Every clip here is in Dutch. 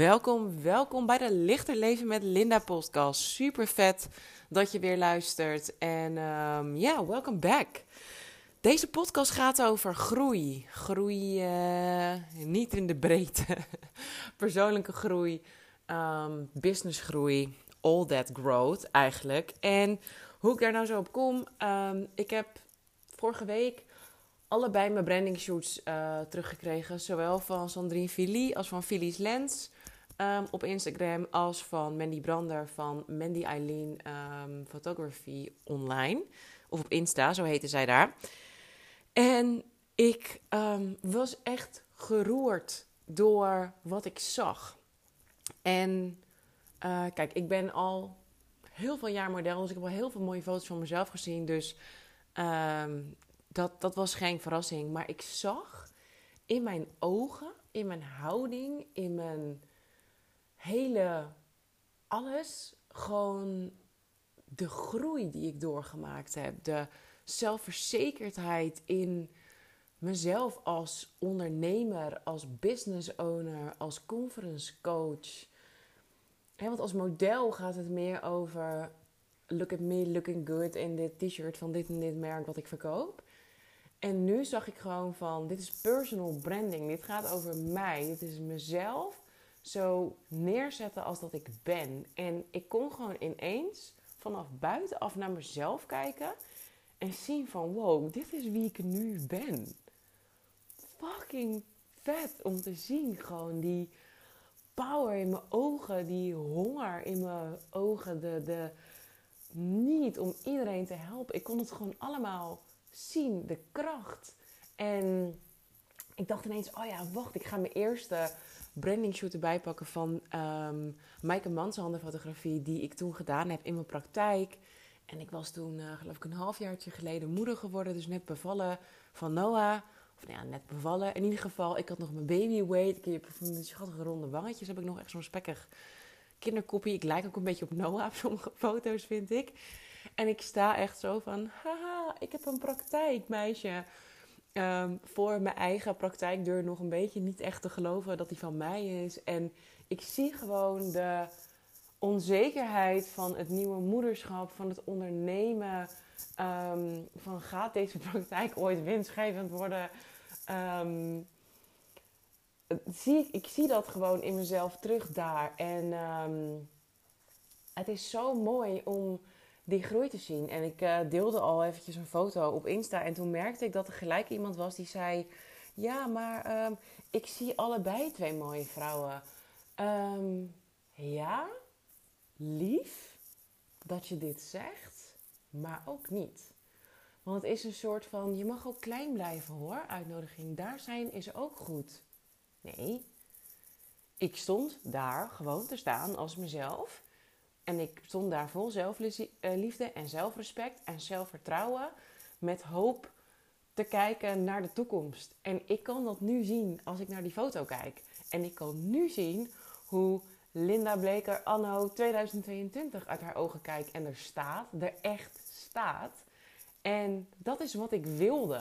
Welkom, welkom bij de Lichter Leven met Linda podcast. Super vet dat je weer luistert. En ehm, ja, welcome back. Deze podcast gaat over groei. Groei uh, niet in de breedte. Persoonlijke groei, um, businessgroei, all that growth eigenlijk. En hoe ik daar nou zo op kom, um, ik heb vorige week allebei mijn branding shoots uh, teruggekregen. Zowel van Sandrine Philly als van Philly's Lens um, op Instagram. Als van Mandy Brander van Mandy Eileen um, Photography online. Of op Insta, zo heette zij daar. En ik um, was echt geroerd door wat ik zag. En uh, kijk, ik ben al heel veel jaar model. Dus ik heb al heel veel mooie foto's van mezelf gezien. Dus dat, dat was geen verrassing. Maar ik zag in mijn ogen, in mijn houding, in mijn hele alles gewoon de groei die ik doorgemaakt heb. De zelfverzekerdheid in mezelf als ondernemer, als business owner, als conference coach. want als model gaat het meer over look at me looking good in dit t-shirt van dit en dit merk wat ik verkoop. En nu zag ik gewoon van, dit is personal branding. Dit gaat over mij. Dit is mezelf zo neerzetten als dat ik ben. En ik kon gewoon ineens vanaf buitenaf naar mezelf kijken. En zien van, wow, dit is wie ik nu ben. Fucking vet om te zien. Gewoon die power in mijn ogen. Die honger in mijn ogen. De, de niet om iedereen te helpen. Ik kon het gewoon allemaal zien, de kracht. En ik dacht ineens, oh ja, wacht, ik ga mijn eerste branding shoot erbij pakken van um, Maaike die ik toen gedaan heb in mijn praktijk. En ik was toen, uh, geloof ik, een halfjaartje geleden moeder geworden, dus net bevallen van Noah. Of nou ja, net bevallen. In ieder geval, ik had nog mijn baby weight. Ik heb van schattige ronde wangetjes. Heb ik nog echt zo'n spekkig kinderkoppie. Ik lijk ook een beetje op Noah op sommige foto's, vind ik. En ik sta echt zo van, haha, ik heb een praktijk, meisje. Um, voor mijn eigen praktijkdeur nog een beetje niet echt te geloven dat die van mij is. En ik zie gewoon de onzekerheid van het nieuwe moederschap, van het ondernemen. Um, van gaat deze praktijk ooit winstgevend worden? Um, zie ik, ik zie dat gewoon in mezelf terug daar. En het is zo mooi om die groei te zien. En ik uh, deelde al eventjes een foto op Insta. En toen merkte ik dat er gelijk iemand was die zei... Ja, maar um, ik zie allebei twee mooie vrouwen. Um, ja, lief dat je dit zegt, maar ook niet. Want het is een soort van, je mag ook klein blijven hoor, uitnodiging. Daar zijn is ook goed. Nee, ik stond daar gewoon te staan als mezelf. En ik stond daar vol zelfliefde en zelfrespect en zelfvertrouwen. Met hoop te kijken naar de toekomst. En ik kan dat nu zien als ik naar die foto kijk. En ik kan nu zien hoe Linda Bleker anno 2022 uit haar ogen kijkt. En er staat, er echt staat. En dat is wat ik wilde.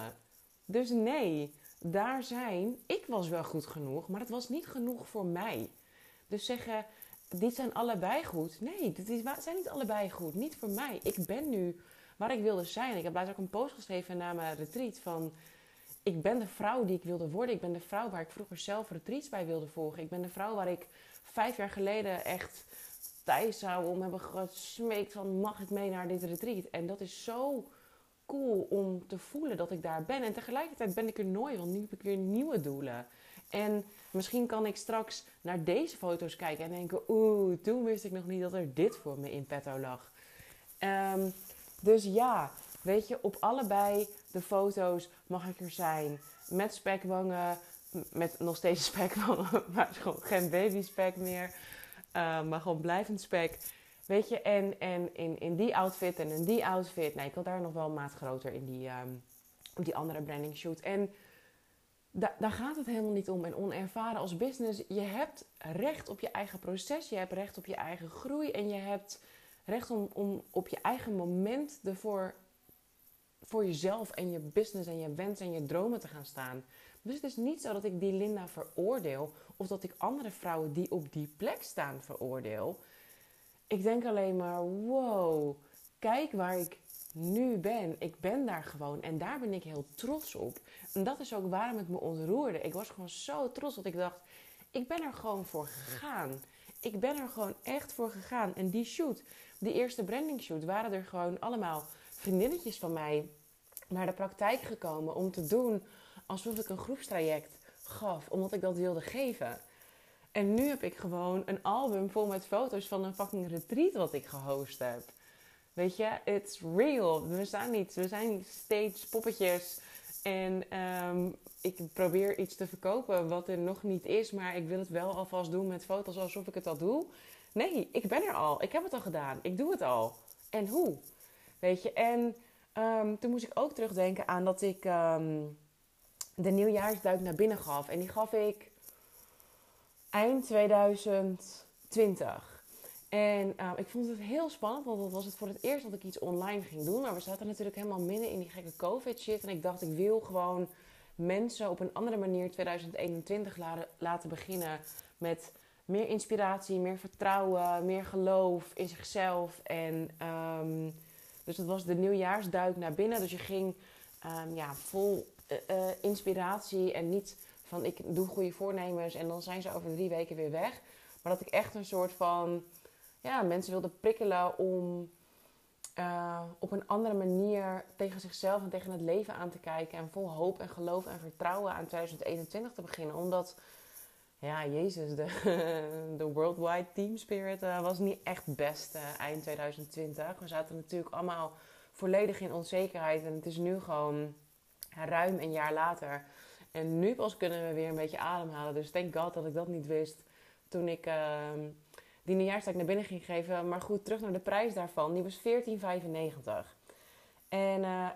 Dus nee, daar zijn, ik was wel goed genoeg, maar het was niet genoeg voor mij. Dus zeggen, dit zijn allebei goed. Nee, dit zijn niet allebei goed. Niet voor mij. Ik ben nu waar ik wilde zijn. Ik heb laatst ook een post geschreven na mijn retreat van... Ik ben de vrouw die ik wilde worden. Ik ben de vrouw waar ik vroeger zelf retreats bij wilde volgen. Ik ben de vrouw waar ik vijf jaar geleden echt thuis zou om hebben gesmeekt van... Mag ik mee naar dit retreat? En dat is zo cool om te voelen dat ik daar ben. En tegelijkertijd ben ik er nooit, want nu heb ik weer nieuwe doelen. En misschien kan ik straks naar deze foto's kijken en denken: oeh, toen wist ik nog niet dat er dit voor me in petto lag. Um, dus ja, weet je, op allebei de foto's mag ik er zijn. Met spekwangen, met nog steeds spekwangen, maar gewoon geen baby spek meer. Uh, maar gewoon blijvend spek. Weet je, en, en in, in die outfit en in die outfit. Nee, ik had daar nog wel maat groter in die, um, die andere branding shoot. En da daar gaat het helemaal niet om. En onervaren als business, je hebt recht op je eigen proces, je hebt recht op je eigen groei en je hebt recht om, om op je eigen moment ervoor voor jezelf en je business en je wens en je dromen te gaan staan. Dus het is niet zo dat ik die Linda veroordeel of dat ik andere vrouwen die op die plek staan veroordeel. Ik denk alleen maar, wow, kijk waar ik nu ben. Ik ben daar gewoon en daar ben ik heel trots op. En dat is ook waarom het me ontroerde. Ik was gewoon zo trots dat ik dacht, ik ben er gewoon voor gegaan. Ik ben er gewoon echt voor gegaan. En die shoot, die eerste branding shoot, waren er gewoon allemaal vriendinnetjes van mij naar de praktijk gekomen om te doen alsof ik een groepstraject gaf, omdat ik dat wilde geven. En nu heb ik gewoon een album vol met foto's van een fucking retreat wat ik gehost heb. Weet je, it's real. We staan niet, we zijn steeds poppetjes. En um, ik probeer iets te verkopen wat er nog niet is, maar ik wil het wel alvast doen met foto's alsof ik het al doe. Nee, ik ben er al. Ik heb het al gedaan. Ik doe het al. En hoe? Weet je, en um, toen moest ik ook terugdenken aan dat ik um, de nieuwjaarsduik naar binnen gaf. En die gaf ik eind 2020. En uh, ik vond het heel spannend, want dat was het voor het eerst dat ik iets online ging doen. Maar we zaten natuurlijk helemaal midden in die gekke COVID-shit. En ik dacht, ik wil gewoon mensen op een andere manier 2021 laten, beginnen met meer inspiratie, meer vertrouwen, meer geloof in zichzelf. En um, dus dat was de nieuwjaarsduik naar binnen. Dus je ging um, ja, vol uh, uh, inspiratie en niet van ik doe goede voornemens en dan zijn ze over drie weken weer weg. Maar dat ik echt een soort van ja, mensen wilde prikkelen om uh, op een andere manier tegen zichzelf en tegen het leven aan te kijken. En vol hoop en geloof en vertrouwen aan 2021 te beginnen. Omdat, ja, Jezus, de, de worldwide team spirit uh, was niet echt best uh, eind 2020. We zaten natuurlijk allemaal volledig in onzekerheid. En het is nu gewoon ruim een jaar later. En nu pas kunnen we weer een beetje ademhalen. Dus thank God dat ik dat niet wist toen ik die nieuwjaarstak naar binnen ging geven. Maar goed, terug naar de prijs daarvan. Die was 14,95. En uh,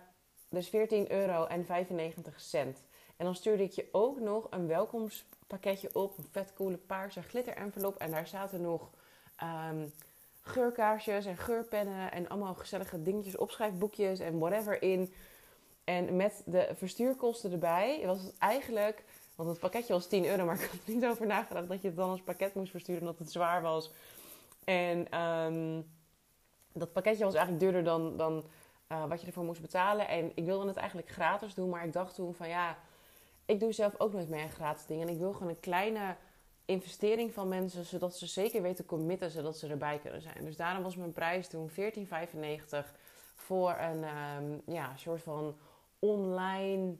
dus 14 euro en 95 cent. En dan stuurde ik je ook nog een welkomstpakketje op. Een vet coole paarse glitter envelop. En daar zaten nog um, geurkaarsjes en geurpennen. En allemaal gezellige dingetjes, opschrijfboekjes en whatever in. En met de verstuurkosten erbij was het eigenlijk want het pakketje was 10 euro, maar ik had er niet over nagedacht dat je het dan als pakket moest versturen omdat het zwaar was. En um, dat pakketje was eigenlijk duurder dan, dan uh, wat je ervoor moest betalen. En ik wilde het eigenlijk gratis doen, maar ik dacht toen van ja, ik doe zelf ook nooit meer een gratis ding. En ik wil gewoon een kleine investering van mensen, zodat ze zeker weten committen, zodat ze erbij kunnen zijn. Dus daarom was mijn prijs toen 14,95 voor een um, ja, soort van online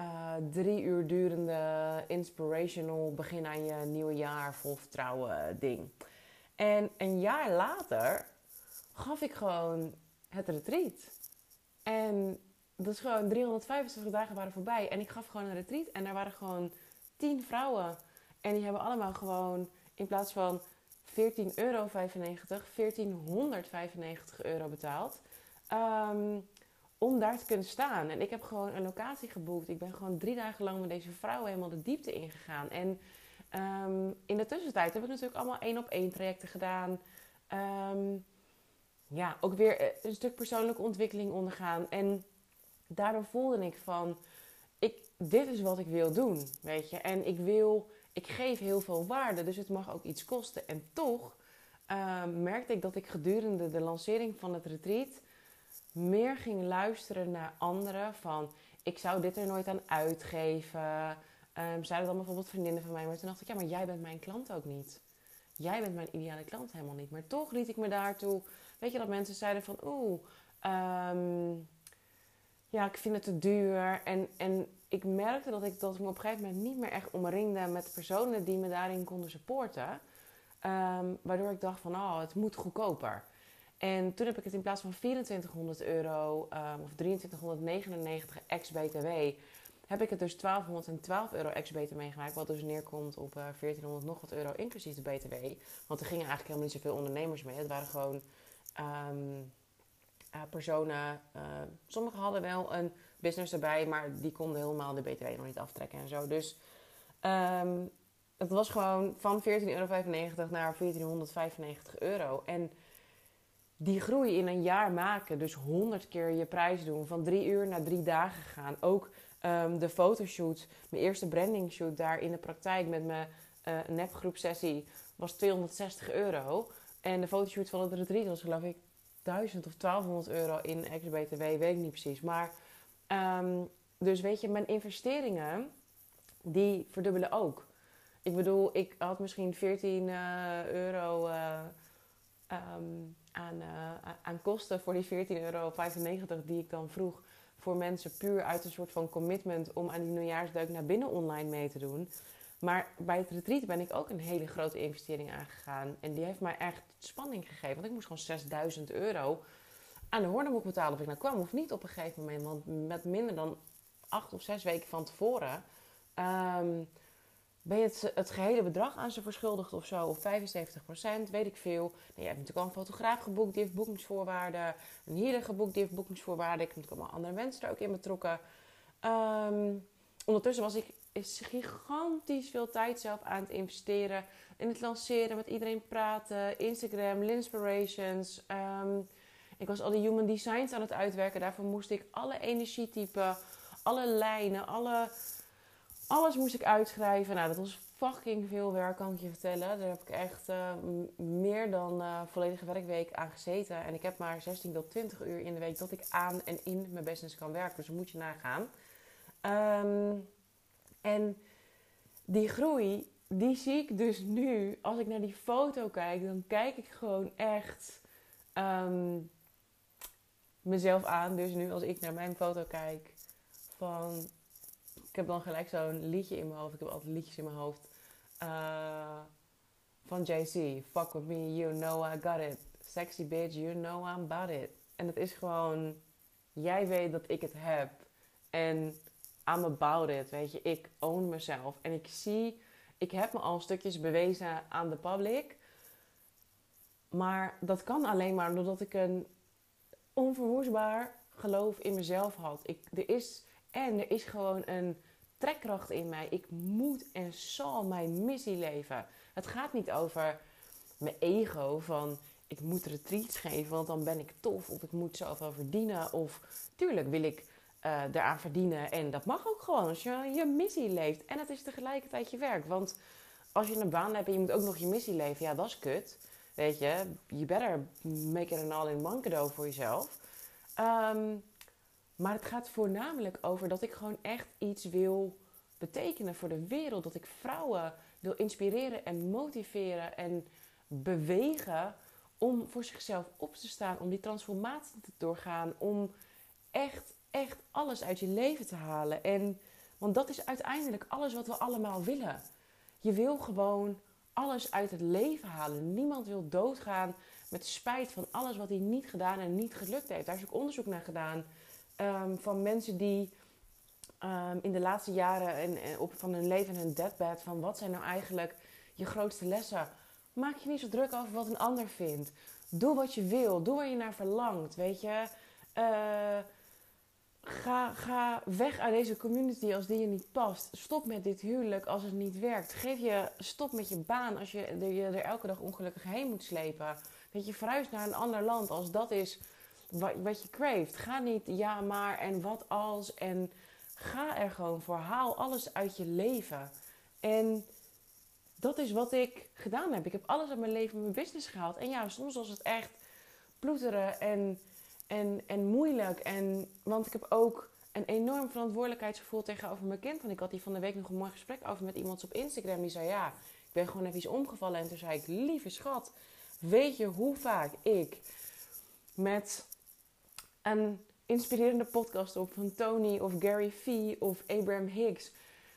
uh, drie uur durende inspirational begin aan je nieuwe jaar vol vertrouwen ding. En een jaar later gaf ik gewoon het retreat. En dat is gewoon 365 dagen waren voorbij. En ik gaf gewoon een retreat. En daar waren gewoon 10 vrouwen. En die hebben allemaal gewoon in plaats van 14,95 euro 1495 euro betaald. Um, om daar te kunnen staan. En ik heb gewoon een locatie geboekt. Ik ben gewoon drie dagen lang met deze vrouw helemaal de diepte ingegaan. En um, in de tussentijd heb ik natuurlijk allemaal één op één trajecten gedaan. Um, ja, ook weer een stuk persoonlijke ontwikkeling ondergaan. En daardoor voelde ik van, ik, dit is wat ik wil doen, weet je. En ik wil, ik geef heel veel waarde, dus het mag ook iets kosten. En toch um, merkte ik dat ik gedurende de lancering van het retreat meer ging luisteren naar anderen. Van ik zou dit er nooit aan uitgeven. Um, zeiden dan bijvoorbeeld vriendinnen van mij. Maar toen dacht ik, ja, maar jij bent mijn klant ook niet. Jij bent mijn ideale klant helemaal niet. Maar toch liet ik me daartoe. Weet je dat mensen zeiden van oeh, um, ja, ik vind het te duur. En, en ik merkte dat ik, dat ik me op een gegeven moment niet meer echt omringde met personen die me daarin konden supporten. Um, waardoor ik dacht van oh, het moet goedkoper. En toen heb ik het in plaats van 2400 euro um, of 2399 ex-BTW, heb ik het dus 1212 euro ex-BTW meegemaakt. Wat dus neerkomt op uh, 1400 nog wat euro inclusief de BTW. Want er gingen eigenlijk helemaal niet zoveel ondernemers mee. Het waren gewoon um, uh, personen. Uh, sommigen hadden wel een business erbij, maar die konden helemaal de BTW nog niet aftrekken en zo. Dus um, het was gewoon van 14,95 euro naar 1495 euro. En die groei in een jaar maken. Dus 100 keer je prijs doen. Van drie uur naar drie dagen gaan. Ook um, de fotoshoot, mijn eerste branding shoot daar in de praktijk met mijn uh, nepgroepsessie was 260 euro. En de fotoshoot van het retreat was geloof ik 1000 of 1200 euro in ex-BTW, weet ik niet precies. Maar um, dus weet je, mijn investeringen die verdubbelen ook. Ik bedoel, ik had misschien 14 uh, eh, euro uh, aan, uh, aan kosten voor die 14,95 euro die ik dan vroeg voor mensen puur uit een soort van commitment om aan die nieuwjaarsduik naar binnen online mee te doen. Maar bij het retreat ben ik ook een hele grote investering aangegaan. En die heeft mij echt spanning gegeven. Want ik moest gewoon 6000 euro aan de Hornemoek betalen of ik nou kwam of niet op een gegeven moment. Want met minder dan acht of zes weken van tevoren um, ben je het, het gehele bedrag aan ze verschuldigd of zo. Of 75% weet ik veel. Nou, je hebt natuurlijk al een fotograaf geboekt, die heeft boekingsvoorwaarden. Een healer geboekt, die heeft boekingsvoorwaarden. Ik heb natuurlijk allemaal andere mensen er ook in betrokken. Um, ondertussen was ik is gigantisch veel tijd zelf aan het investeren. In het lanceren, met iedereen praten. Instagram, Linspirations. Um, ik was al die human designs aan het uitwerken. Daarvoor moest ik alle energietypen, alle lijnen, alle, alles moest ik uitschrijven. Nou, dat was fucking veel werk, kan ik je vertellen. Daar heb ik echt uh, meer dan uh, volledige werkweek aan gezeten. En ik heb maar 16 tot 20 uur in de week dat ik aan en in mijn business kan werken. Dus dat moet je nagaan. Um, en die groei, die zie ik dus nu. Als ik naar die foto kijk, dan kijk ik gewoon echt um, mezelf aan. Dus nu als ik naar mijn foto kijk van... Ik heb dan gelijk zo'n liedje in mijn hoofd. Ik heb altijd liedjes in mijn hoofd. Uh, van JC. Fuck with me, you know I got it. Sexy bitch, you know I'm about it. En het is gewoon... Jij weet dat ik het heb. En I'm about it, weet je. Ik own mezelf. En ik zie, ik heb me al stukjes bewezen aan de public. Maar dat kan alleen maar doordat ik een onverwoestbaar geloof in mezelf had. Ik, er is, en er is gewoon een trekkracht in mij. Ik moet en zal mijn missie leven. Het gaat niet over mijn ego van ik moet retreats geven, want dan ben ik tof. Of ik moet zoveel verdienen. Of tuurlijk wil ik uh, eraan verdienen. En dat mag ook gewoon als je je missie leeft. En het is tegelijkertijd je werk. Want als je een baan hebt en je moet ook nog je missie leven, ja, dat is kut. Weet je, you better make it an all-in-one cadeau voor jezelf. Ehm, maar het gaat voornamelijk over dat ik gewoon echt iets wil betekenen voor de wereld. Dat ik vrouwen wil inspireren en motiveren en bewegen om voor zichzelf op te staan, om die transformatie te doorgaan, om echt echt alles uit je leven te halen. En, want dat is uiteindelijk alles wat we allemaal willen. Je wil gewoon alles uit het leven halen. Niemand wil doodgaan met spijt van alles wat hij niet gedaan en niet gelukt heeft. Daar is ook onderzoek naar gedaan ehm, van mensen die ehm, in de laatste jaren en, op, van hun leven en hun deathbed... van wat zijn nou eigenlijk je grootste lessen? Maak je niet zo druk over wat een ander vindt. Doe wat je wil. Doe waar je naar verlangt, weet je... Uh, Ga, ga weg uit deze community als die je niet past. Stop met dit huwelijk als het niet werkt. Geef je stop met je baan als je, je er elke dag ongelukkig heen moet slepen. Dat je verhuist naar een ander land als dat is wat, je craeft. Ga niet ja maar en wat als en ga er gewoon voor. Haal alles uit je leven. En dat is wat ik gedaan heb. Ik heb alles uit mijn leven, mijn business gehaald. En ja, soms was het echt ploeteren en en, en moeilijk. En, want ik heb ook een enorm verantwoordelijkheidsgevoel tegenover mijn kind. Want ik had hier van de week nog een mooi gesprek over met iemand op Instagram. Die zei, ja, ik ben gewoon even iets omgevallen. En toen zei ik, lieve schat, weet je hoe vaak ik met een inspirerende podcast op van Tony of Gary Vee of Abraham Hicks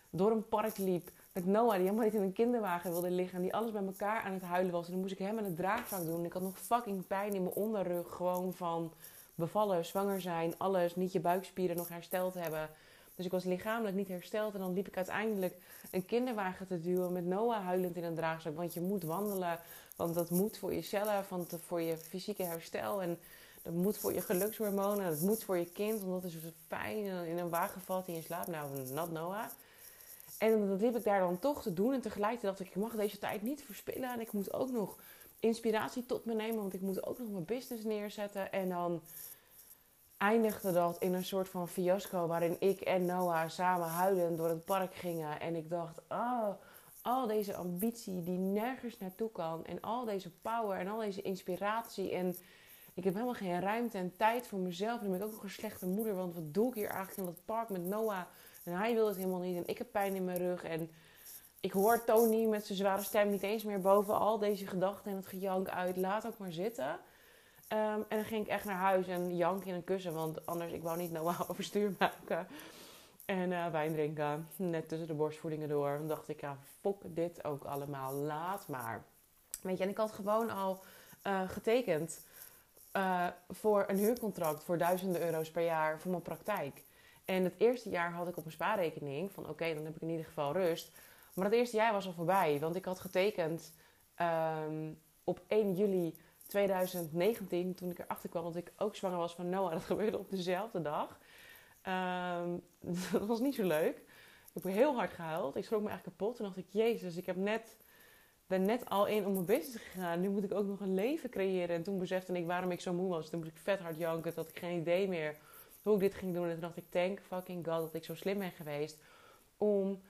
door een park liep met Noah, die helemaal niet in een kinderwagen wilde liggen. En die alles bij elkaar aan het huilen was. En dan moest ik hem aan het draagvlak doen. ik had nog fucking pijn in mijn onderrug. Gewoon van bevallen, zwanger zijn, alles, niet je buikspieren nog hersteld hebben. Dus ik was lichamelijk niet hersteld. En dan liep ik uiteindelijk een kinderwagen te duwen met Noah huilend in een draagzak. Want je moet wandelen, want dat moet voor je cellen, voor je fysieke herstel. En dat moet voor je gelukshormonen, dat moet voor je kind. Want dat is fijn in een wagen valt in je slaap. Nou, nat Noah. En dat liep ik daar dan toch te doen. En tegelijkertijd dacht ik, ik mag deze tijd niet verspillen. En ik moet ook nog inspiratie tot me nemen, want ik moet ook nog mijn business neerzetten. En dan eindigde dat in een soort van fiasco waarin ik en Noah samen huilend door het park gingen. En ik dacht, oh, al deze ambitie die nergens naartoe kan. En al deze power en al deze inspiratie. En ik heb helemaal geen ruimte en tijd voor mezelf. Dan ben ik ook een slechte moeder. Want wat doe ik hier eigenlijk in dat park met Noah? En hij wil het helemaal niet. En ik heb pijn in mijn rug. En ik hoor Tony met zijn zware stem niet eens meer boven al deze gedachten en het gejank uit. Laat ook maar zitten. Ehm, en dan ging ik echt naar huis en jank in een kussen. Want anders, ik wou niet Noah overstuur maken. En uh, wijn drinken. Net tussen de borstvoedingen door. Dan dacht ik, ja, fok dit ook allemaal. Laat maar. Weet je, en ik had gewoon al uh, getekend uh, voor een huurcontract voor duizenden euro's per jaar voor mijn praktijk. En het eerste jaar had ik op mijn spaarrekening van oké, dan heb ik in ieder geval rust. Maar het eerste jaar was al voorbij, want ik had getekend um, op 1 juli 2019, toen ik erachter kwam dat ik ook zwanger was van Noah. Dat gebeurde op dezelfde dag. Um, dat was niet zo leuk. Ik heb heel hard gehuild. Ik schrok me eigenlijk kapot. Toen dacht ik, jezus, ik heb net, ben net al in om mijn business gegaan. Nu moet ik ook nog een leven creëren. En toen besefte ik waarom ik zo moe was. Toen moest ik vet hard janken. Toen had ik geen idee meer hoe ik dit ging doen. En toen dacht ik, thank fucking god dat ik zo slim ben geweest. Om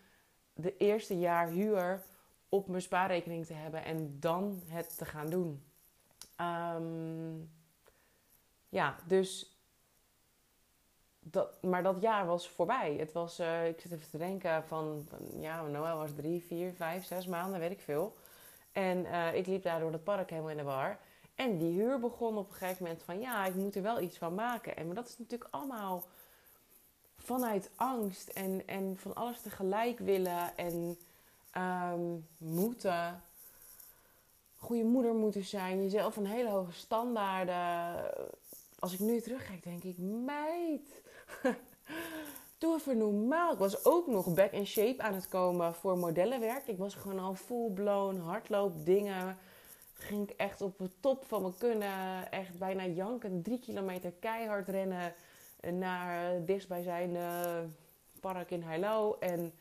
de eerste jaar huur op mijn spaarrekening te hebben. En dan het te gaan doen. Um, ja, dus dat, maar dat jaar was voorbij. Het was, uh, ik zit even te denken van, ja, Noël was drie, vier, vijf, zes maanden, weet ik veel. En uh, ik liep daar door het park helemaal in de war. En die huur begon op een gegeven moment van, ja, ik moet er wel iets van maken. En maar dat is natuurlijk allemaal vanuit angst en, en van alles tegelijk willen en um, moeten. Goede moeder moeten zijn, jezelf een hele hoge standaarden. Als ik nu terugkijk, denk ik, meid, Doe even normaal. Ik was ook nog back in shape aan het komen voor modellenwerk. Ik was gewoon al full-blown hardloop dingen. Ging ik echt op de top van mijn kunnen. Echt bijna janken. Drie kilometer keihard rennen naar dichtstbijzijnde park in Heilo. En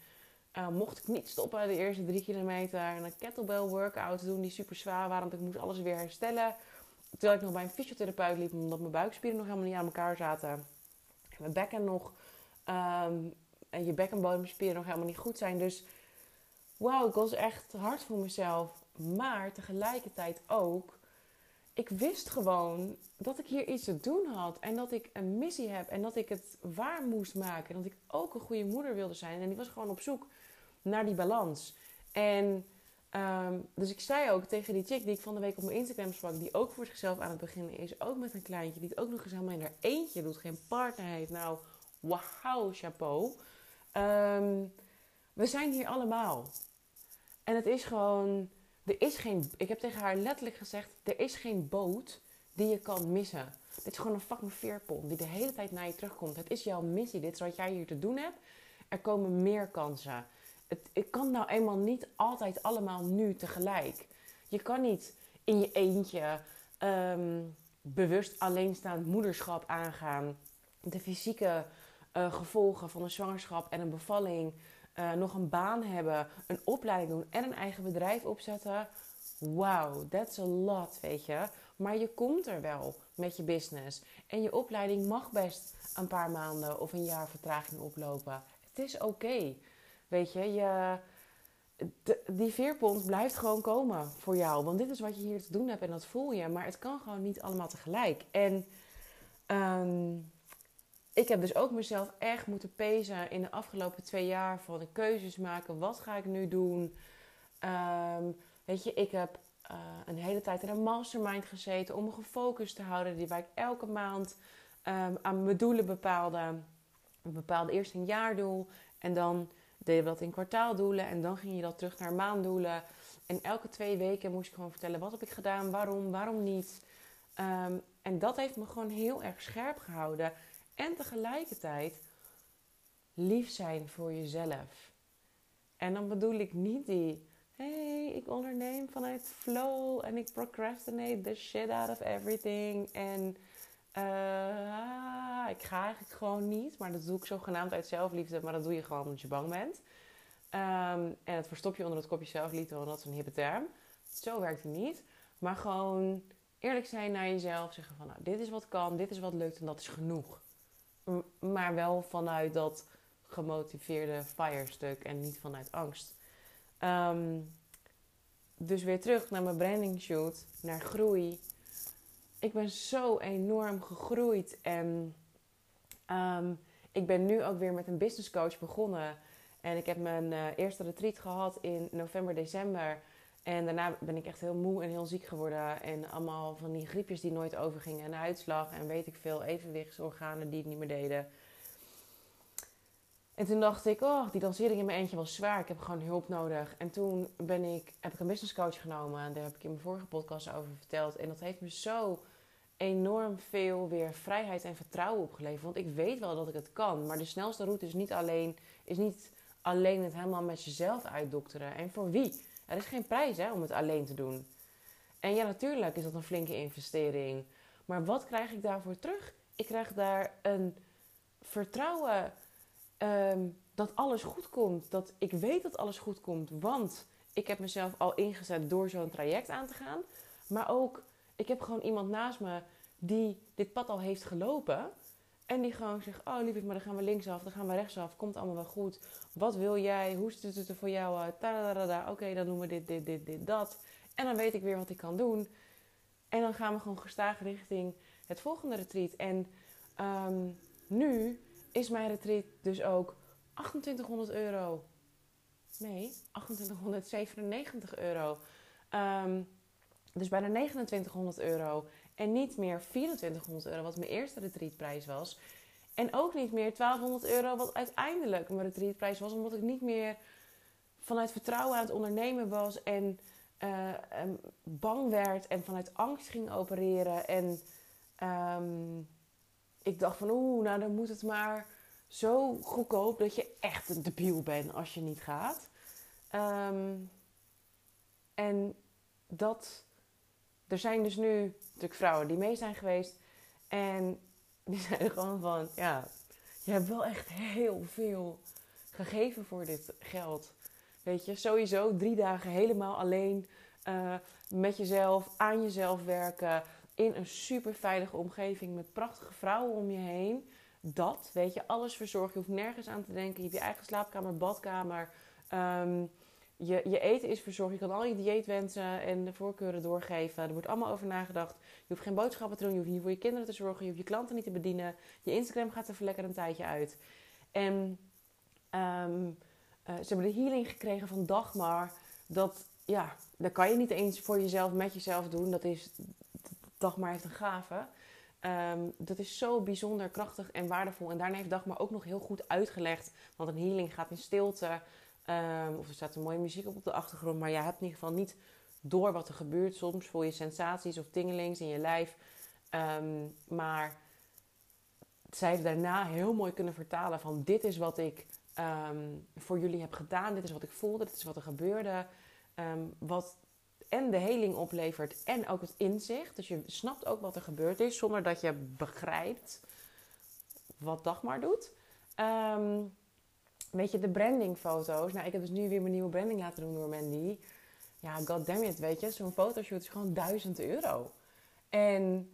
uh, mocht ik niet stoppen de eerste drie kilometer. En een kettlebell workout doen die super zwaar waren. Want ik moest alles weer herstellen. Terwijl ik nog bij een fysiotherapeut liep. Omdat mijn buikspieren nog helemaal niet aan elkaar zaten mijn bekken nog um, en je bekkenbodemspieren nog helemaal niet goed zijn. Dus wauw, ik was echt hard voor mezelf. Maar tegelijkertijd ook, ik wist gewoon dat ik hier iets te doen had. En dat ik een missie heb. En dat ik het waar moest maken. En dat ik ook een goede moeder wilde zijn. En ik was gewoon op zoek naar die balans. En um, dus ik zei ook tegen die chick die ik van de week op mijn Instagram sprak, die ook voor zichzelf aan het beginnen is, ook met een kleintje, die het ook nog eens helemaal in haar eentje doet, geen partner heeft. Nou, wauw, chapeau. Um, we zijn hier allemaal. En het is gewoon, er is geen, ik heb tegen haar letterlijk gezegd, er is geen boot die je kan missen. Dit is gewoon een fucking veerpont die de hele tijd naar je terugkomt. Het is jouw missie, dit is wat jij hier te doen hebt. Er komen meer kansen het, ik kan nou eenmaal niet altijd allemaal nu tegelijk. Je kan niet in je eentje um, bewust alleenstaand moederschap aangaan. De fysieke uh, gevolgen van een zwangerschap en een bevalling. Uh, nog een baan hebben, een opleiding doen en een eigen bedrijf opzetten. Wow, that's a lot, weet je. Maar je komt er wel met je business. En je opleiding mag best een paar maanden of een jaar vertraging oplopen. Het is oké. Weet je, je die veerpont blijft gewoon komen voor jou. Want dit is wat je hier te doen hebt en dat voel je. Maar het kan gewoon niet allemaal tegelijk. En um, ik heb dus ook mezelf echt moeten pezen in de afgelopen twee jaar. Van de keuzes maken. Wat ga ik nu doen? Um, weet je, ik heb uh, een hele tijd in een mastermind gezeten. Om me gefocust te houden. Die waar ik elke maand um, aan mijn doelen bepaalde. Ik bepaalde eerst een jaardoel. En dan deed je dat in kwartaaldoelen en dan ging je dat terug naar maanddoelen. En elke twee weken moest ik gewoon vertellen: wat heb ik gedaan, waarom, waarom niet. Um, en dat heeft me gewoon heel erg scherp gehouden. En tegelijkertijd lief zijn voor jezelf. En dan bedoel ik niet die. hey, ik onderneem vanuit flow en ik procrastinate the shit out of everything. En uh, ik ga eigenlijk gewoon niet, maar dat doe ik zogenaamd uit zelfliefde, maar dat doe je gewoon omdat je bang bent. Um, en het verstop je onder het kopje zelfliefde, want dat is een hippe term. Zo werkt het niet. Maar gewoon eerlijk zijn naar jezelf. Zeggen van, nou, dit is wat kan, dit is wat lukt en dat is genoeg. Maar wel vanuit dat gemotiveerde fire-stuk en niet vanuit angst. Ehm, dus weer terug naar mijn branding shoot, naar groei. Ik ben zo enorm gegroeid en ehm, ik ben nu ook weer met een business coach begonnen. En ik heb mijn uh, eerste retreat gehad in november, december. En daarna ben ik echt heel moe en heel ziek geworden. En allemaal van die griepjes die nooit overgingen. En uitslag en weet ik veel, evenwichtsorganen die het niet meer deden. En toen dacht ik, oh, die dansering in mijn eentje was zwaar. Ik heb gewoon hulp nodig. En toen ben ik, heb ik een business coach genomen. En daar heb ik in mijn vorige podcast over verteld. En dat heeft me zo enorm veel weer vrijheid en vertrouwen opgeleverd. Want ik weet wel dat ik het kan. Maar de snelste route is niet alleen, is niet alleen het helemaal met jezelf uitdokteren. En voor wie? Er is geen prijs hè, om het alleen te doen. En ja, natuurlijk is dat een flinke investering. Maar wat krijg ik daarvoor terug? Ik krijg daar een vertrouwen Ehm, dat alles goed komt. Dat ik weet dat alles goed komt. Want ik heb mezelf al ingezet door zo'n traject aan te gaan. Maar ook, ik heb gewoon iemand naast me die dit pad al heeft gelopen. En die gewoon zegt, oh lieverd, maar dan gaan we linksaf, dan gaan we rechtsaf. Komt allemaal wel goed. Wat wil jij? Hoe ziet het er voor jou uit? Oké, dan doen we dit, dit, dit, dit, dat. En dan weet ik weer wat ik kan doen. En dan gaan we gewoon gestaag richting het volgende retreat. En ehm, nu is mijn retreat dus ook 2800 euro. Nee, 2897 euro. Um, dus bijna 2900 euro. En niet meer 2400 euro, wat mijn eerste retreatprijs was. En ook niet meer 1200 euro, wat uiteindelijk mijn retreatprijs was. Omdat ik niet meer vanuit vertrouwen aan het ondernemen was. En uh, bang werd en vanuit angst ging opereren. En um, ik dacht van oeh, nou dan moet het maar zo goedkoop dat je echt een debiel bent als je niet gaat. Ehm, en dat, er zijn dus nu natuurlijk vrouwen die mee zijn geweest. En die zijn gewoon van, ja, je hebt wel echt heel veel gegeven voor dit geld. Weet je, sowieso drie dagen helemaal alleen uh, met jezelf, aan jezelf werken in een super veilige omgeving met prachtige vrouwen om je heen. Dat, weet je, alles verzorgen. Je hoeft nergens aan te denken. Je hebt je eigen slaapkamer, badkamer. Um, je, je eten is verzorgd. Je kan al je dieetwensen en de voorkeuren doorgeven. Er wordt allemaal over nagedacht. Je hoeft geen boodschappen te doen. Je hoeft niet voor je kinderen te zorgen. Je hoeft je klanten niet te bedienen. Je Instagram gaat er lekker een tijdje uit. En um, uh, ze hebben de healing gekregen van Dagmar. Dat, ja, dat kan je niet eens voor jezelf, met jezelf doen. Dat is, Dagmar heeft een gave. Um, dat is zo bijzonder krachtig en waardevol. En daarna heeft Dagmar ook nog heel goed uitgelegd. Want een healing gaat in stilte. Um, of er staat een mooie muziek op op de achtergrond. Maar je hebt in ieder geval niet door wat er gebeurt. Soms voel je sensaties of tingelings in je lijf. Um, maar zij daarna heel mooi kunnen vertalen van... Dit is wat ik voor jullie heb gedaan. Dit is wat ik voelde. Dit is wat er gebeurde. wat en de heling oplevert en ook het inzicht. Dus je snapt ook wat er gebeurd is zonder dat je begrijpt wat Dagmar doet. Um, weet je, de brandingfoto's. Nou, ik heb dus nu weer mijn nieuwe branding laten doen door Mandy. Ja, goddammit, weet je. Zo'n fotoshoot is gewoon 1000 euro. En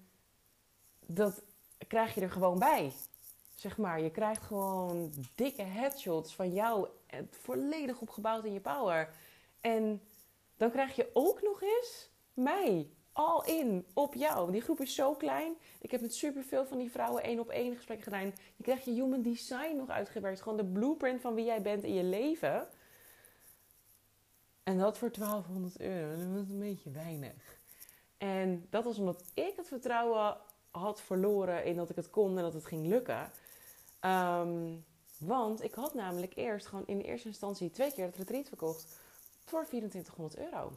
dat krijg je er gewoon bij. Zeg maar, je krijgt gewoon dikke headshots van jou. Volledig opgebouwd in je power. En dan krijg je ook nog eens mij. All in op jou. Die groep is zo klein. Ik heb met superveel van die vrouwen één op één gesprekken gedaan. Je krijgt je human design nog uitgewerkt. Gewoon de blueprint van wie jij bent in je leven. En dat voor 1200 euro. Dat is een beetje weinig. En dat was omdat ik het vertrouwen had verloren in dat ik het kon en dat het ging lukken. Ehm, want ik had namelijk eerst gewoon in eerste instantie twee keer het retreat verkocht voor 2400 euro.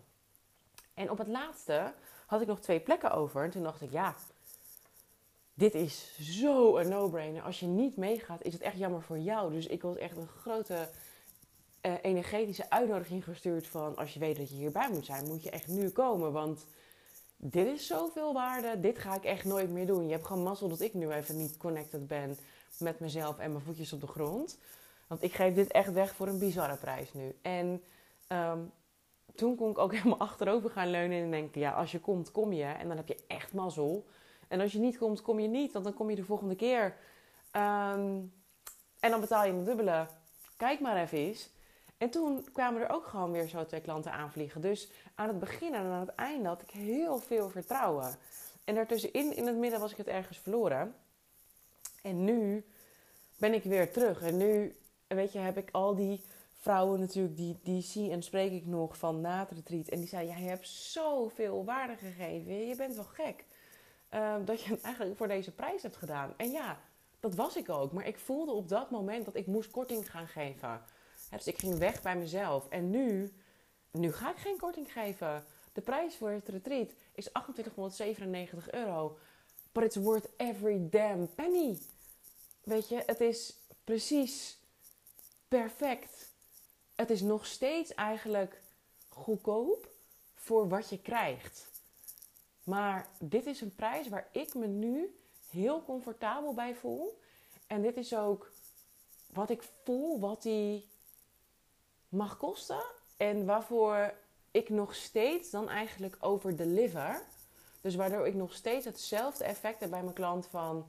En op het laatste had ik nog twee plekken over. En toen dacht ik, ja, dit is zo een no-brainer. Als je niet meegaat, is het echt jammer voor jou. Dus ik was echt een grote uh, energetische uitnodiging gestuurd van... als je weet dat je hierbij moet zijn, moet je echt nu komen. Want dit is zoveel waarde, dit ga ik echt nooit meer doen. Je hebt gewoon mazzel dat ik nu even niet connected ben met mezelf en mijn voetjes op de grond. Want ik geef dit echt weg voor een bizarre prijs nu. En Um, toen kon ik ook helemaal achterover gaan leunen en denken: ja, als je komt, kom je. En dan heb je echt mazzel. En als je niet komt, kom je niet, want dan kom je de volgende keer. Ehm, en dan betaal je een dubbele. Kijk maar even eens. En toen kwamen er ook gewoon weer zo twee klanten aanvliegen. Dus aan het begin en aan het einde had ik heel veel vertrouwen. En daartussenin, in het midden, was ik het ergens verloren. En nu ben ik weer terug. En nu, weet je, heb ik al die vrouwen natuurlijk, die, die zie en spreek ik nog van na het retreat. En die zeiden, ja, je hebt zoveel waarde gegeven. Je bent wel gek. Ehm, dat je het eigenlijk voor deze prijs hebt gedaan. En ja, dat was ik ook. Maar ik voelde op dat moment dat ik moest korting gaan geven. dus ik ging weg bij mezelf. En nu, nu ga ik geen korting geven. De prijs voor het retreat is 2897 euro. But it's worth every damn penny. Weet je, het is precies perfect. Het is nog steeds eigenlijk goedkoop voor wat je krijgt. Maar dit is een prijs waar ik me nu heel comfortabel bij voel. En dit is ook wat ik voel, wat die mag kosten. En waarvoor ik nog steeds dan eigenlijk over deliver. Dus waardoor ik nog steeds hetzelfde effect heb bij mijn klant van...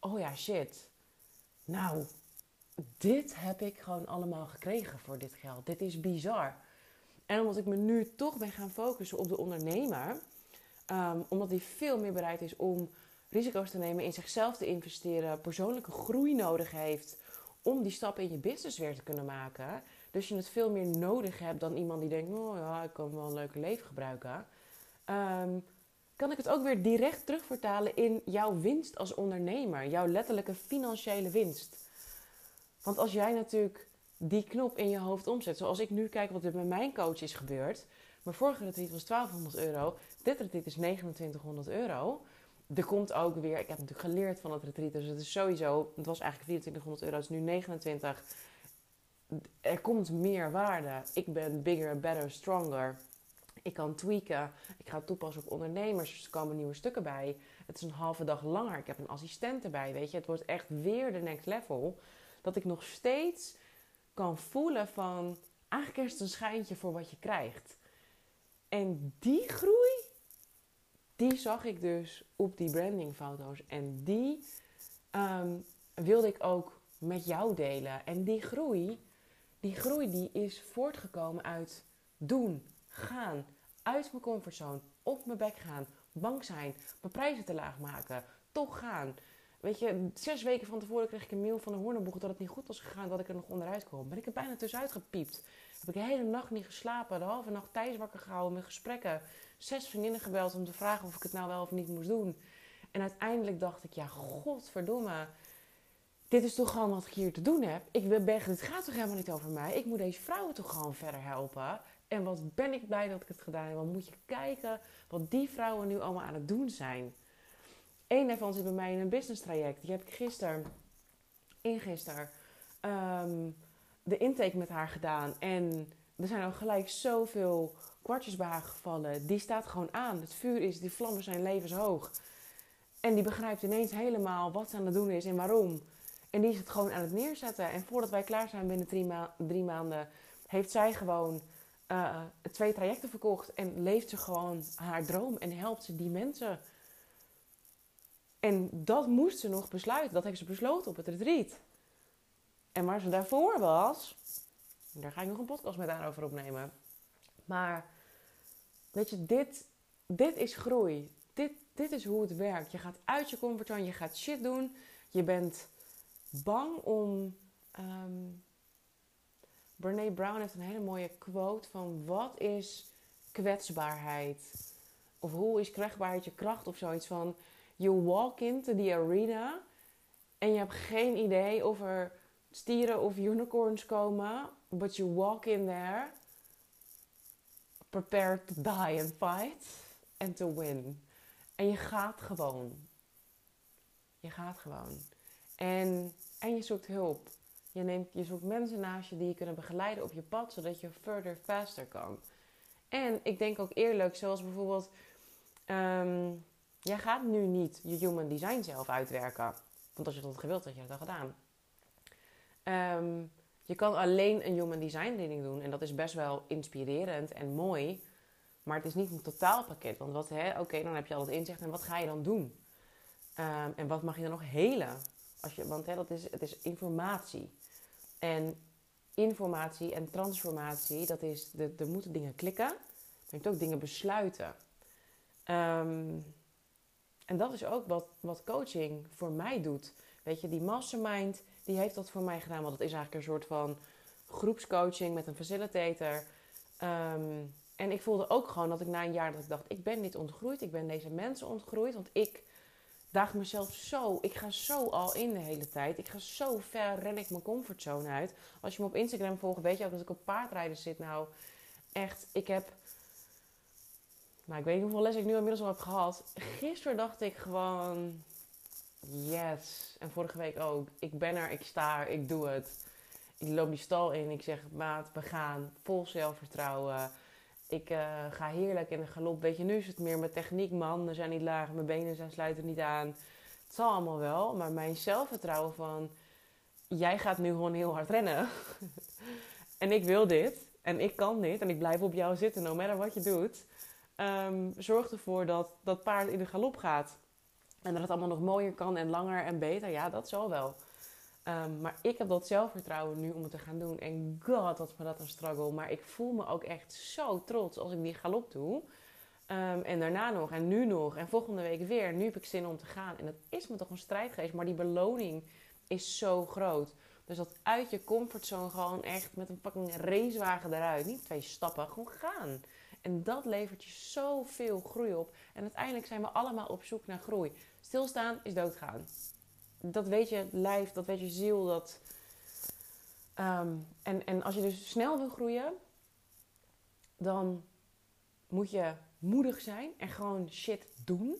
Oh ja, shit. Nou, dit heb ik gewoon allemaal gekregen voor dit geld. Dit is bizar. En omdat ik me nu toch ben gaan focussen op de ondernemer... Um, omdat hij veel meer bereid is om risico's te nemen, in zichzelf te investeren, persoonlijke groei nodig heeft om die stap in je business weer te kunnen maken. Dus je het veel meer nodig hebt dan iemand die denkt, oh ja, ik kan wel een leuke leven gebruiken. Um, kan ik het ook weer direct terugvertalen in jouw winst als ondernemer, jouw letterlijke financiële winst. Want als jij natuurlijk die knop in je hoofd omzet, zoals ik nu kijk wat er met mijn coach is gebeurd. Mijn vorige retreat was 1200 euro, dit retreat is 2900 euro er komt ook weer, ik heb natuurlijk geleerd van het retreat, dus het is sowieso, het was eigenlijk 2400 euro, het is nu 29. Er komt meer waarde. Ik ben bigger, better, stronger. Ik kan tweaken. Ik ga toepassen op ondernemers. Dus er komen nieuwe stukken bij. Het is een halve dag langer. Ik heb een assistent erbij. Weet je, het wordt echt weer de next level. Dat ik nog steeds kan voelen van eigenlijk het een schijntje voor wat je krijgt. En die groei die zag ik dus op die brandingfoto's. En die ehm, wilde ik ook met jou delen. En die groei, die groei die is voortgekomen uit doen, gaan, uit mijn comfortzone, op mijn bek gaan, bang zijn, mijn prijzen te laag maken, toch gaan. Weet je, zes weken van tevoren kreeg ik een mail van de Horneboeg dat het niet goed was gegaan, dat ik er nog onderuit kwam. Ben ik er bijna tussenuit gepiept. Heb ik de hele nacht niet geslapen, de halve nacht thuis wakker gehouden met gesprekken zes vriendinnen gebeld om te vragen of ik het nou wel of niet moest doen. En uiteindelijk dacht ik, ja, godverdomme. Dit is toch gewoon wat ik hier te doen heb. Ik ben, dit gaat toch helemaal niet over mij. Ik moet deze vrouwen toch gewoon verder helpen. En wat ben ik blij dat ik het gedaan heb. Want moet je kijken wat die vrouwen nu allemaal aan het doen zijn. Eén daarvan zit bij mij in een business traject. Die heb ik gisteren, ingisteren, um, de intake met haar gedaan. En er zijn al gelijk zoveel kwartjes bij haar gevallen. Die staat gewoon aan. Het vuur is, die vlammen zijn levenshoog. En die begrijpt ineens helemaal wat ze aan het doen is en waarom. En die is het gewoon aan het neerzetten. En voordat wij klaar zijn binnen drie, drie maanden, heeft zij gewoon uh, twee trajecten verkocht. En leeft ze gewoon haar droom en helpt ze die mensen. En dat moest ze nog besluiten. Dat heeft ze besloten op het retreat. En waar ze daarvoor was, daar ga ik nog een podcast met haar over opnemen. Maar weet je, dit, dit is groei. Dit, dit is hoe het werkt. Je gaat uit je comfortzone, je gaat shit doen. Je bent bang om. Um, Brene Brown heeft een hele mooie quote van wat is kwetsbaarheid? Of hoe is kwetsbaarheid je kracht of zoiets van you walk into the arena en je hebt geen idee of er stieren of unicorns komen, but you walk in there prepared to die and fight and to win. En je gaat gewoon. Je gaat gewoon. En, en je zoekt hulp. Je, neemt, je zoekt mensen naast je die je kunnen begeleiden op je pad, zodat je further faster kan. En ik denk ook eerlijk, zoals bijvoorbeeld, um, jij gaat nu niet je human design zelf uitwerken. Want als je dat gewild had, je dat al gedaan. Um, Je kan alleen een human design reading doen en dat is best wel inspirerend en mooi. Maar het is niet een totaalpakket. Want wat, oké, dan heb je al het inzicht en wat ga je dan doen? Ehm, en wat mag je dan nog helen? Als je, want dat is, het is informatie. En informatie en transformatie, dat is, er moeten dingen klikken. Maar je moet ook dingen besluiten. Ehm, en dat is ook wat, wat coaching voor mij doet. Weet je, die mastermind, die heeft dat voor mij gedaan. Want dat is eigenlijk een soort van groepscoaching met een facilitator. Ehm, en ik voelde ook gewoon dat ik na een jaar dat ik dacht, ik ben niet ontgroeid. Ik ben deze mensen ontgroeid. Want ik daag mezelf zo, ik ga zo al in de hele tijd. Ik ga zo ver, ren ik mijn comfortzone uit. Als je me op Instagram volgt, weet je ook dat ik op paardrijden zit. Nou, echt, ik heb... Nou, ik weet niet hoeveel les ik nu inmiddels al heb gehad. Gisteren dacht ik gewoon... Yes. En vorige week ook. Ik ben er, ik sta er, ik doe het. Ik loop die stal in. Ik zeg, maat, we gaan. Vol zelfvertrouwen. Ik uh, ga heerlijk in de galop. Weet je, nu is het meer mijn techniek. Mijn handen zijn niet laag, mijn benen zijn, sluiten niet aan. Het zal allemaal wel. Maar mijn zelfvertrouwen van... Jij gaat nu gewoon heel hard rennen. en ik wil dit. En ik kan dit. En ik blijf op jou zitten, no matter wat je doet. Um, zorg ervoor dat dat paard in de galop gaat. En dat het allemaal nog mooier kan en langer en beter. Ja, dat zal wel. Um, maar ik heb dat zelfvertrouwen nu om het te gaan doen. En god, wat me dat een struggle. Maar ik voel me ook echt zo trots als ik die galop doe. Um, en daarna nog en nu nog en volgende week weer. Nu heb ik zin om te gaan. En dat is me toch een strijd geweest. Maar die beloning is zo groot. Dus dat uit je comfortzone gewoon echt met een fucking racewagen eruit. Niet twee stappen, gewoon gaan. En dat levert je zoveel groei op. En uiteindelijk zijn we allemaal op zoek naar groei. Stilstaan is doodgaan dat weet je lijf, dat weet je ziel. Dat, ehm, en, en als je dus snel wil groeien, dan moet je moedig zijn en gewoon shit doen.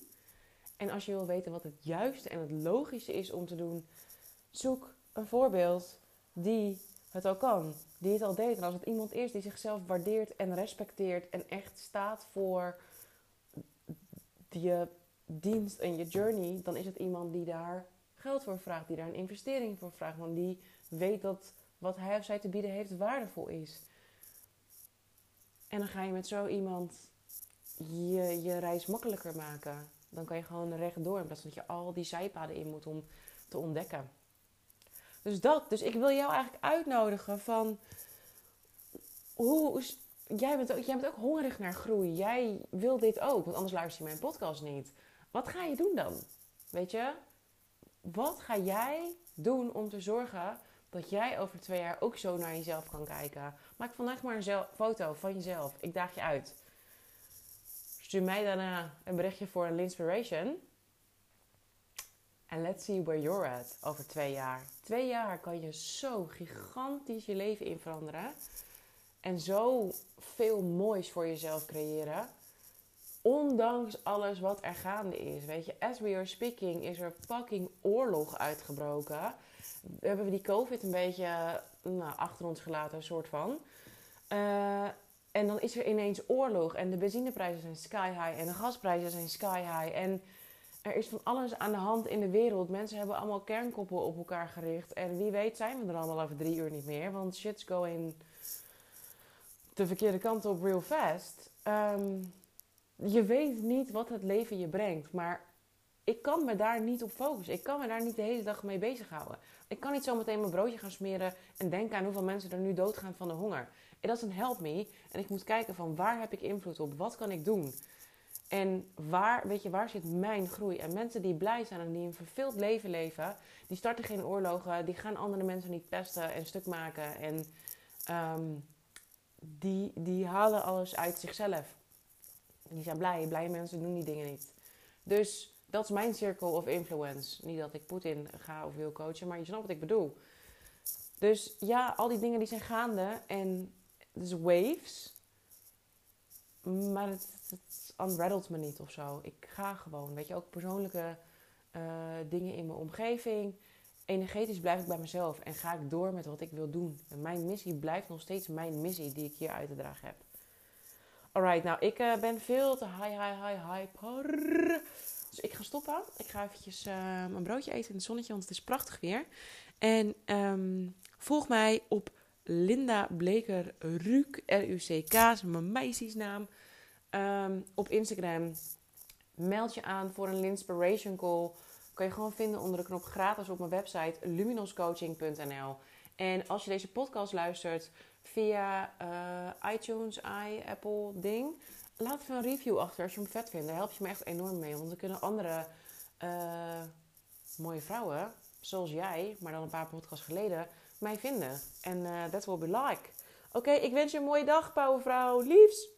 En als je wil weten wat het juiste en het logische is om te doen, zoek een voorbeeld die het al kan, die het al deed. En als het iemand is die zichzelf waardeert en respecteert en echt staat voor je dienst en je journey, dan is het iemand die daar geld voor vraagt, die daar een investering voor vraagt, want die weet dat wat hij of zij te bieden heeft waardevol is. En dan ga je met zo iemand je, je reis makkelijker maken. Dan kan je gewoon rechtdoor in plaats van dat je al die zijpaden in moet om te ontdekken. Dus dat. Dus ik wil jou eigenlijk uitnodigen van... Hoe, jij, bent ook, jij bent ook hongerig naar groei. Jij wil dit ook, want anders luister je mijn podcast niet. Wat ga je doen dan? Weet je? Wat ga jij doen om te zorgen dat jij over twee jaar ook zo naar jezelf kan kijken? Maak vandaag maar een foto van jezelf. Ik daag je uit. Stuur mij daarna een berichtje voor een inspiration. En let's see where you're at over twee jaar. Twee jaar kan je zo gigantisch je leven in veranderen. En zo veel moois voor jezelf creëren. Ondanks alles wat er gaande is. Weet je, as we are speaking is er fucking oorlog uitgebroken. We hebben die COVID een beetje nou, achter ons gelaten, een soort van. Uh, en dan is er ineens oorlog en de benzineprijzen zijn sky high en de gasprijzen zijn sky high. En er is van alles aan de hand in de wereld. Mensen hebben allemaal kernkoppen op elkaar gericht. En wie weet zijn we er allemaal over drie uur niet meer. Want shit's going de verkeerde kant op real fast. Um, je weet niet wat het leven je brengt. Maar ik kan me daar niet op focussen. Ik kan me daar niet de hele dag mee bezighouden. Ik kan niet zometeen mijn broodje gaan smeren en denken aan hoeveel mensen er nu doodgaan van de honger. It doesn't help me. En ik moet kijken van waar heb ik invloed op? Wat kan ik doen? En waar, weet je, waar zit mijn groei? En mensen die blij zijn en die een vervuld leven leven, die starten geen oorlogen, die gaan andere mensen niet pesten en stuk maken. En um, die, die halen alles uit zichzelf. Die zijn blij. Blije mensen doen die dingen niet. Dus dat is mijn circle of influence. Niet dat ik Poetin ga of wil coachen, maar je snapt wat ik bedoel. Dus ja, al die dingen die zijn gaande en dus waves. Maar het, het unraddelt me niet of zo. Ik ga gewoon, weet je, ook persoonlijke uh, dingen in mijn omgeving. Energetisch blijf ik bij mezelf en ga ik door met wat ik wil doen. En mijn missie blijft nog steeds mijn missie die ik hier uit te dragen heb. Alright, nou ik uh, ben veel te high, high, high, hyper. Dus ik ga stoppen. Ik ga eventjes uh, mijn broodje eten in het zonnetje, want het is prachtig weer. En um, volg mij op Linda Bleker Ruuk, R-U-C-K, is mijn meisjesnaam. Um, op Instagram. Meld je aan voor een Linspiration Call. Kan je gewoon vinden onder de knop gratis op mijn website luminoscoaching.nl. En als je deze podcast luistert via uh, iTunes, i, Apple, ding, laat even een review achter als je hem vet vindt. Daar help je me echt enorm mee. Want dan kunnen andere uh, mooie vrouwen, zoals jij, maar dan een paar podcasts geleden, mij vinden. En uh, that will be like. Oké, ik wens je een mooie dag, powervrouw. Liefs!